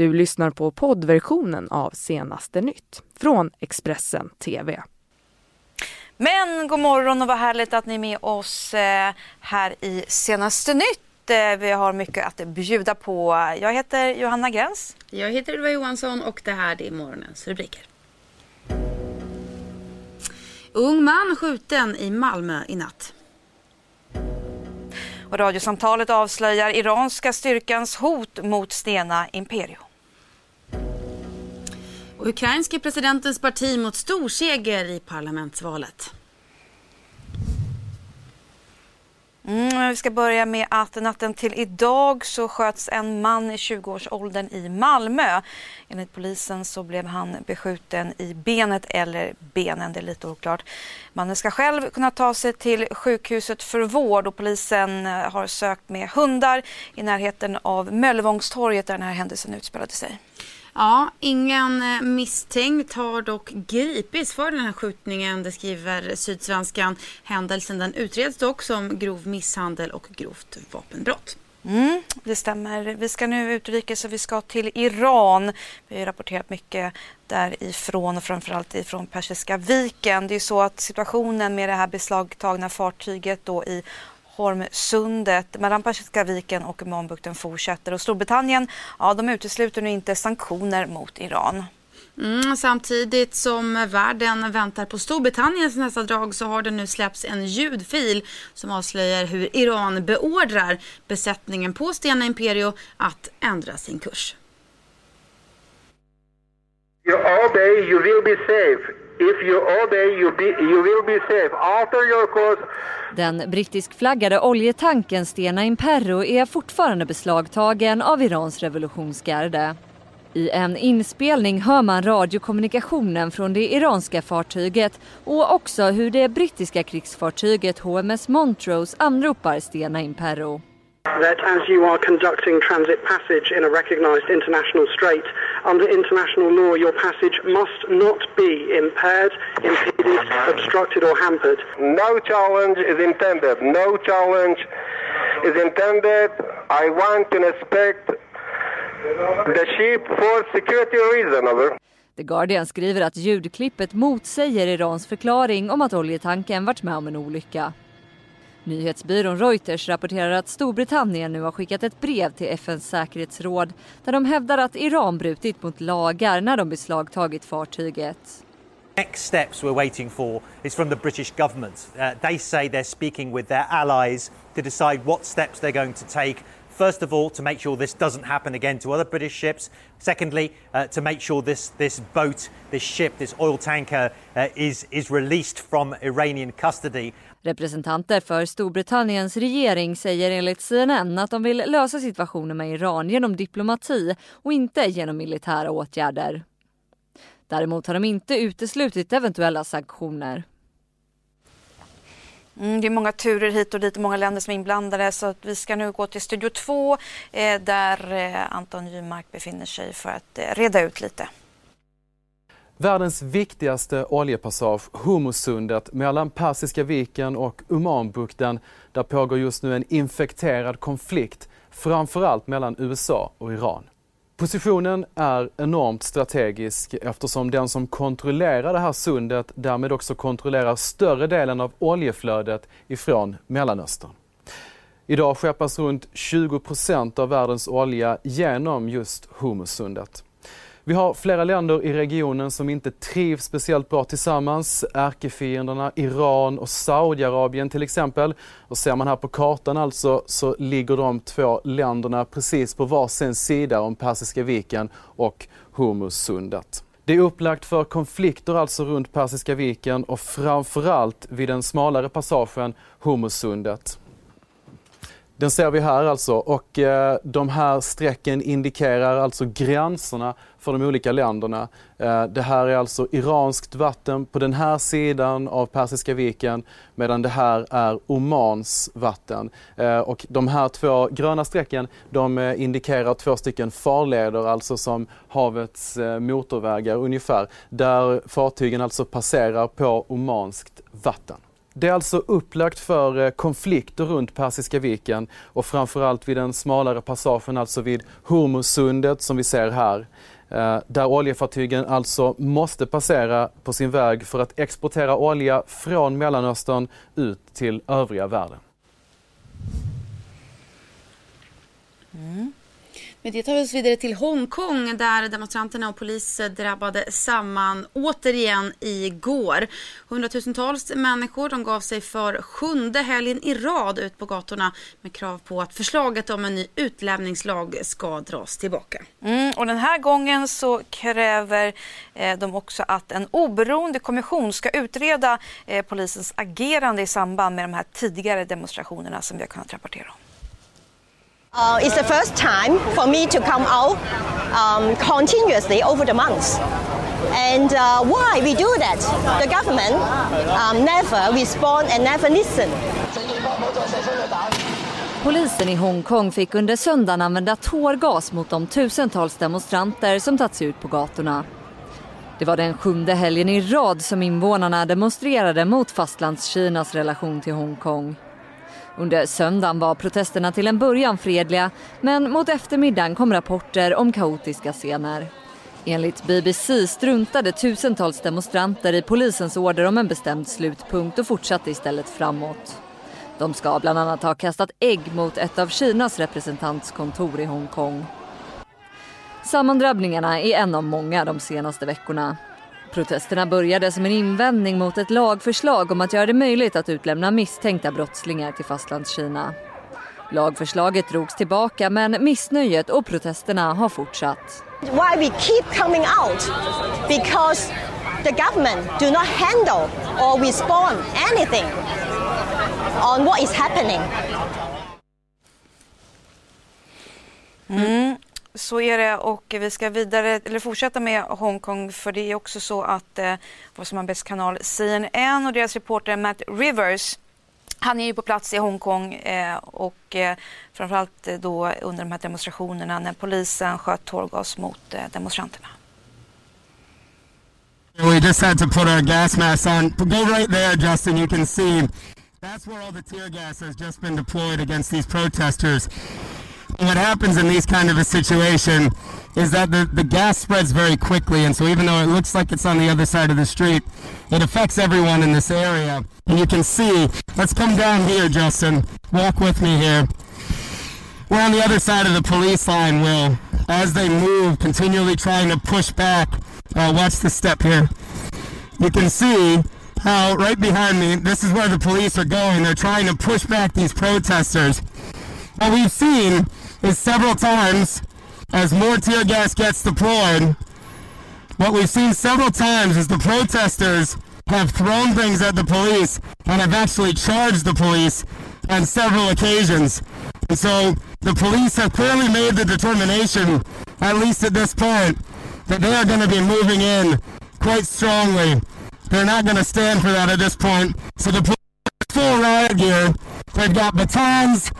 Du lyssnar på poddversionen av Senaste nytt från Expressen TV. Men god morgon och vad härligt att ni är med oss eh, här i Senaste nytt. Eh, vi har mycket att bjuda på. Jag heter Johanna Gräns. Jag heter Ylva Johansson och det här är morgonens rubriker. Ung man skjuten i Malmö i natt. Och radiosamtalet avslöjar iranska styrkans hot mot Stena Imperio. Och ukrainske presidentens parti mot storseger i parlamentsvalet. Mm, vi ska börja med att natten till idag så sköts en man i 20-årsåldern i Malmö. Enligt polisen så blev han beskjuten i benet eller benen, det är lite oklart. Mannen ska själv kunna ta sig till sjukhuset för vård och polisen eh, har sökt med hundar i närheten av Möllevångstorget där den här händelsen utspelade sig. Ja, ingen eh, misstänkt har dock gripits för den här skjutningen, det skriver Sydsvenskan. Händelsen den utreds dock som grov misshandel och grovt vapenbrott. Mm, det stämmer. Vi ska nu utrikes och vi ska till Iran. Vi har rapporterat mycket därifrån och framförallt ifrån Persiska viken. Det är så att situationen med det här beslagtagna fartyget då i Hormsundet mellan Persiska viken och Omanbukten fortsätter och Storbritannien ja, de utesluter nu inte sanktioner mot Iran. Mm, samtidigt som världen väntar på Storbritanniens nästa drag så har det nu släppts en ljudfil som avslöjar hur Iran beordrar besättningen på Stena Imperio att ändra sin kurs. You obey, you will be safe. If you obey, you, be, you will be safe. Alter your course. Den brittiskflaggade oljetanken Stena Imperro är fortfarande beslagtagen av Irans revolutionsgarde. I en inspelning hör man radiokommunikationen från det iranska fartyget och också hur det brittiska krigsfartyget HMS Montrose anropar Stena Imperro. That as you are conducting transit passage in a recognised international strait, under international law your passage must not be impaired, impeded, obstructed or hampered. No challenge is intended. No challenge is intended. I want to inspect the ship for security reason. Over. The Guardian skriver att ljudklippet motsäger Irans förklaring om att oljetanken varit med om en olycka. Nyhetsbyrån Reuters rapporterar att Storbritannien nu har skickat ett brev till FNs säkerhetsråd där de hävdar att Iran brutit mot lagar när de beslagtagit fartyget. Next steps we're waiting for is from the British government. Uh, they say they're speaking with their allies to decide what steps they're going to take. First of all, to make sure this doesn't happen again to other British ships. Secondly, uh, to make sure this, this boat, this ship, this oil tanker uh, is, is released from Iranian custody. Representanter för Storbritanniens regering säger enligt CNN att de vill lösa situationen med Iran genom diplomati och inte genom militära åtgärder. Däremot har de inte uteslutit eventuella sanktioner. Mm, det är många turer hit och dit och många länder som är inblandade så att vi ska nu gå till Studio 2 eh, där eh, Anton Jymark befinner sig för att eh, reda ut lite. Världens viktigaste oljepassage, Hormuzsundet mellan Persiska viken och Omanbukten. Där pågår just nu en infekterad konflikt, framförallt mellan USA och Iran. Positionen är enormt strategisk eftersom den som kontrollerar det här sundet därmed också kontrollerar större delen av oljeflödet ifrån Mellanöstern. Idag skeppas runt 20% av världens olja genom just Hormuzsundet. Vi har flera länder i regionen som inte trivs speciellt bra tillsammans. Ärkefienderna Iran och Saudiarabien till exempel. Och ser man här på kartan alltså så ligger de två länderna precis på varsin sida om Persiska viken och Hormuzsundet. Det är upplagt för konflikter alltså runt Persiska viken och framförallt vid den smalare passagen Hormuzsundet. Den ser vi här alltså och eh, de här strecken indikerar alltså gränserna för de olika länderna. Eh, det här är alltså iranskt vatten på den här sidan av Persiska viken medan det här är Omans vatten. Eh, och de här två gröna strecken de eh, indikerar två stycken farleder, alltså som havets eh, motorvägar ungefär, där fartygen alltså passerar på omanskt vatten. Det är alltså upplagt för eh, konflikter runt Persiska viken och framförallt vid den smalare passagen, alltså vid Hormuzsundet som vi ser här. Eh, där oljefartygen alltså måste passera på sin väg för att exportera olja från Mellanöstern ut till övriga världen. Mm. Men det tar oss vidare till Hongkong där demonstranterna och polis drabbade samman återigen igår. Hundratusentals människor de gav sig för sjunde helgen i rad ut på gatorna med krav på att förslaget om en ny utlämningslag ska dras tillbaka. Mm, och den här gången så kräver eh, de också att en oberoende kommission ska utreda eh, polisens agerande i samband med de här tidigare demonstrationerna som vi har kunnat rapportera om. Uh, it's the first time for me to come out um, continuously over the months. And uh, why we do that? The government um, never respond and never listen. Polisen i Hongkong fick under söndagen använda tårgas mot de tusentals demonstranter som tagit sig ut på gatorna. Det var den sjunde helgen i rad som invånarna demonstrerade mot Fastlandskinas relation till Hongkong. Under söndagen var protesterna till en början fredliga men mot eftermiddagen kom rapporter om kaotiska scener. Enligt BBC struntade tusentals demonstranter i polisens order om en bestämd slutpunkt och fortsatte istället framåt. De ska bland annat ha kastat ägg mot ett av Kinas representantskontor i Hongkong. Sammandrabbningarna är en av många de senaste veckorna. Protesterna började som en invändning mot ett lagförslag om att göra det möjligt att utlämna misstänkta brottslingar till Fastlandskina. Lagförslaget drogs tillbaka men missnöjet och protesterna har fortsatt. Why we keep coming out? Because the government do not handle or respond anything on what is happening. Mm. Så är det och vi ska vidare, eller fortsätta med Hongkong för det är också så att eh, vår samarbetskanal CNN och deras reporter Matt Rivers han är ju på plats i Hongkong eh, och eh, framförallt eh, då under de här demonstrationerna när polisen sköt tårgas mot eh, demonstranterna. We just had to put our gas mask on. Go right there, Justin. You can see that's where all the tear gas has just been deployed against these protesters. What happens in these kind of a situation is that the, the gas spreads very quickly and so even though it looks like it's on the other side of the street it affects everyone in this area. And you can see let's come down here justin. Walk with me here. We're on the other side of the police line will. As they move continually trying to push back uh, watch the step here. You can see how right behind me this is where the police are going. They're trying to push back these protesters. What we've seen is several times as more tear gas gets deployed, what we've seen several times is the protesters have thrown things at the police and have actually charged the police on several occasions. And so the police have clearly made the determination, at least at this point, that they are going to be moving in quite strongly. They're not going to stand for that at this point. So the police full riot gear. They've got batons,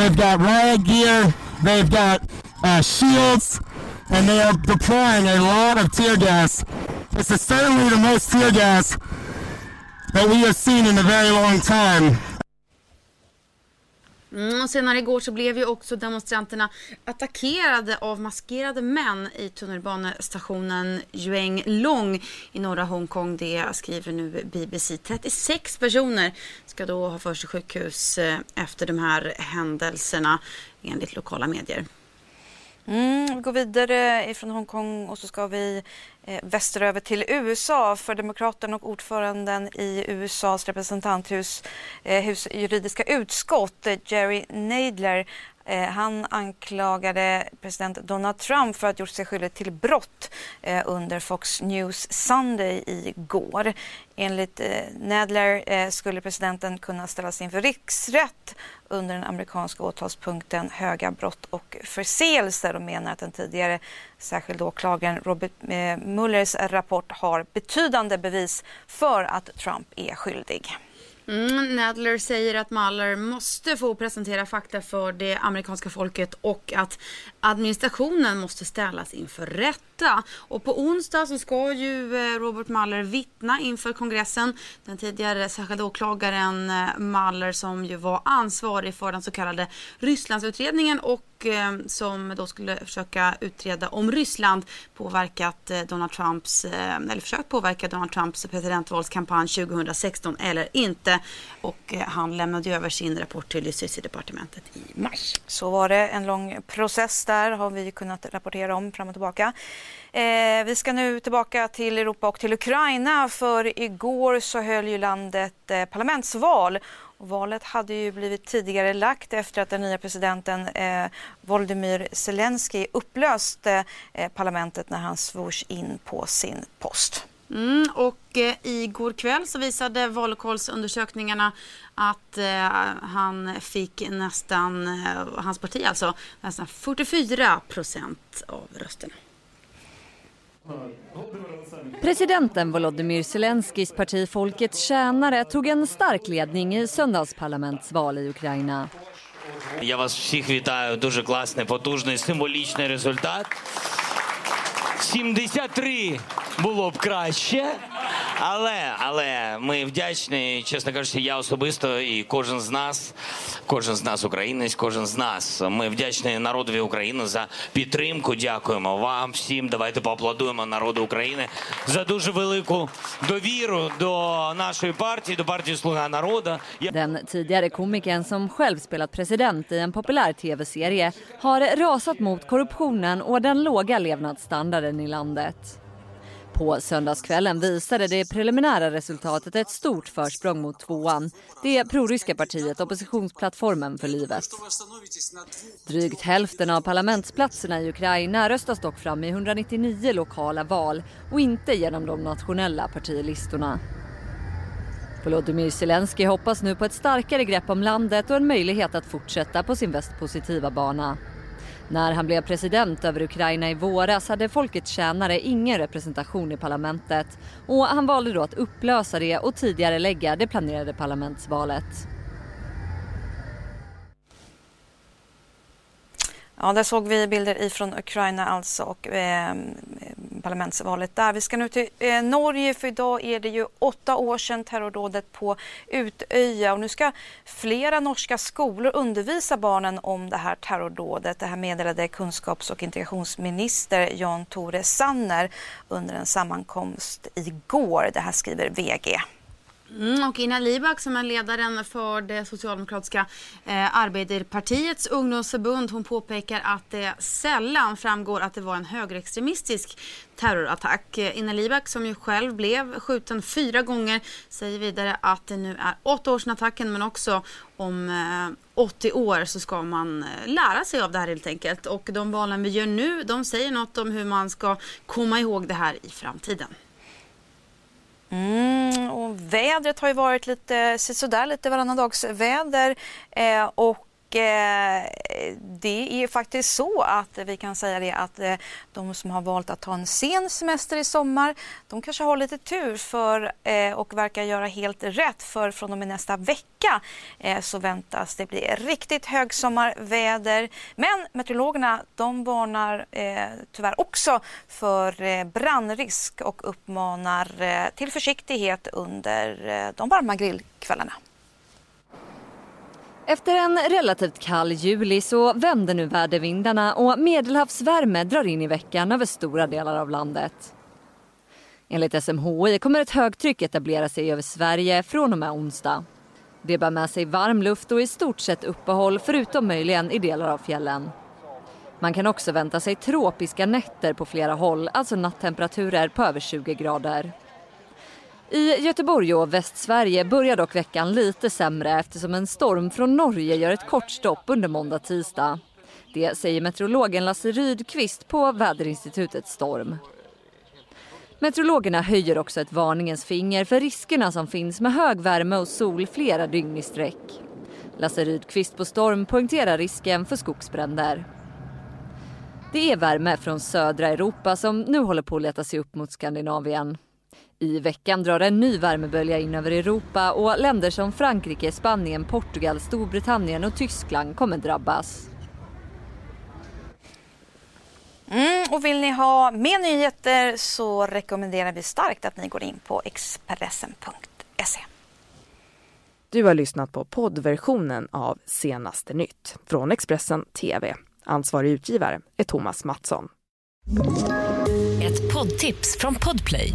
They've got riot gear. They've got uh, shields. And they are deploying a lot of tear gas. This is certainly the most tear gas that we have seen in a very long time. Mm, och senare igår så blev ju också demonstranterna attackerade av maskerade män i tunnelbanestationen Yueng Long i norra Hongkong. Det skriver nu BBC. 36 personer ska då ha förts till sjukhus eh, efter de här händelserna enligt lokala medier. Mm, vi går vidare eh, ifrån Hongkong och så ska vi Eh, västeröver till USA för demokraten och ordföranden i USAs representanthus eh, hus juridiska utskott, eh, Jerry Nadler. Eh, han anklagade president Donald Trump för att ha gjort sig skyldig till brott eh, under Fox News Sunday igår. Enligt eh, Nadler eh, skulle presidenten kunna ställas inför riksrätt under den amerikanska åtalspunkten höga brott och förseelser och menar att den tidigare särskilda åklagaren Robert eh, Muellers rapport har betydande bevis för att Trump är skyldig. Mm, Nadler säger att Mueller måste få presentera fakta för det amerikanska folket och att administrationen måste ställas inför rätta. Och på onsdag så ska ju eh, Robert Mueller vittna inför kongressen. Den tidigare särskilda åklagaren eh, Mahler Mueller som ju var ansvarig för den så kallade Rysslandsutredningen och och eh, som då skulle försöka utreda om Ryssland påverkat eh, Donald Trumps, eh, eller försökt påverka Donald Trumps presidentvalskampanj 2016 eller inte. Och han lämnade över sin rapport till Justitiedepartementet i mars. Så var det. En lång process där har vi kunnat rapportera om fram och tillbaka. Eh, vi ska nu tillbaka till Europa och till Ukraina för igår så höll ju landet eh, parlamentsval och valet hade ju blivit tidigare lagt efter att den nya presidenten eh, Volodymyr Zelensky upplöste eh, parlamentet när han svors in på sin post. Mm, och eh, igår kväll så visade valkollsundersökningarna att eh, han fick nästan, eh, hans parti alltså, nästan 44 procent av rösterna. Presidenten Volodymyr Zelenskis parti Folkets tjänare tog en stark ledning i söndagsparlamentsval i Ukraina. Я вас всіх вітаю. Дуже класний, потужний, символічний результат. 73 було б. Але але ми вдячні, чесно кажучи, я особисто і кожен з нас, кожен з нас, українець, кожен з нас. Ми вдячні народові України за підтримку. Дякуємо вам всім. Давайте поаплодуємо народу України за дуже велику довіру до нашої партії, до партії Слуга народу. Den tidigare komikern som själv spelat president i en populär tv-serie har rasat mot korruptionen och den låga levnadsstandarden i landet. På söndagskvällen visade det preliminära resultatet ett stort försprång mot tvåan, det proryska partiet Oppositionsplattformen för livet. Drygt hälften av parlamentsplatserna i Ukraina röstas dock fram i 199 lokala val och inte genom de nationella partilistorna. Volodymyr Zelensky hoppas nu på ett starkare grepp om landet och en möjlighet att fortsätta på sin västpositiva bana. När han blev president över Ukraina i våras hade folkets tjänare ingen representation i parlamentet och han valde då att upplösa det och tidigare lägga det planerade parlamentsvalet. Ja, där såg vi bilder ifrån Ukraina alltså och eh, parlamentsvalet där. Vi ska nu till eh, Norge för idag är det ju åtta år sedan terrordådet på Utöja och nu ska flera norska skolor undervisa barnen om det här terrordådet. Det här meddelade kunskaps och integrationsminister Jan Tore Sanner under en sammankomst igår. Det här skriver VG. Mm, och Ina Libak som är ledaren för det socialdemokratiska eh, Arbeiderpartiets ungdomsförbund hon påpekar att det sällan framgår att det var en högerextremistisk terrorattack. Inna Ina Libak som ju själv blev skjuten fyra gånger säger vidare att det nu är åtta år sedan attacken men också om eh, 80 år så ska man eh, lära sig av det här helt enkelt. Och de valen vi gör nu de säger något om hur man ska komma ihåg det här i framtiden. Mm, vädret har ju varit lite sådär, lite varannan dags väder. Eh, och Eh, det är faktiskt så att vi kan säga det att eh, de som har valt att ta en sen semester i sommar, de kanske har lite tur för eh, och verkar göra helt rätt för från och med nästa vecka så väntas det bli riktigt högsommarväder. Men meteorologerna de varnar tyvärr också för brandrisk och uppmanar till försiktighet under de varma grillkvällarna. Efter en relativt kall juli så vänder nu vädervindarna och medelhavsvärme drar in i veckan över stora delar av landet. Enligt SMHI kommer ett högtryck etablera sig över Sverige från och med onsdag. Det bär med sig varm luft och i stort sett uppehåll förutom möjligen i delar av fjällen. Man kan också vänta sig tropiska nätter på flera håll, alltså nattemperaturer på över 20 grader. I Göteborg och Västsverige börjar dock veckan lite sämre eftersom en storm från Norge gör ett kort stopp under måndag-tisdag. Det säger meteorologen Lasse Rydqvist på väderinstitutet Storm. Meteorologerna höjer också ett varningens finger för riskerna som finns med hög värme och sol flera dygn i sträck. Lasse Rydqvist på Storm poängterar risken för skogsbränder. Det är värme från södra Europa som nu håller på att leta sig upp mot Skandinavien. I veckan drar en ny värmebölja in över Europa och länder som Frankrike, Spanien, Portugal, Storbritannien och Tyskland kommer drabbas. Mm, och vill ni ha mer nyheter så rekommenderar vi starkt att ni går in på Expressen.se. Du har lyssnat på poddversionen av Senaste nytt från Expressen TV. Ansvarig utgivare är Thomas Mattsson. Ett poddtips från Podplay.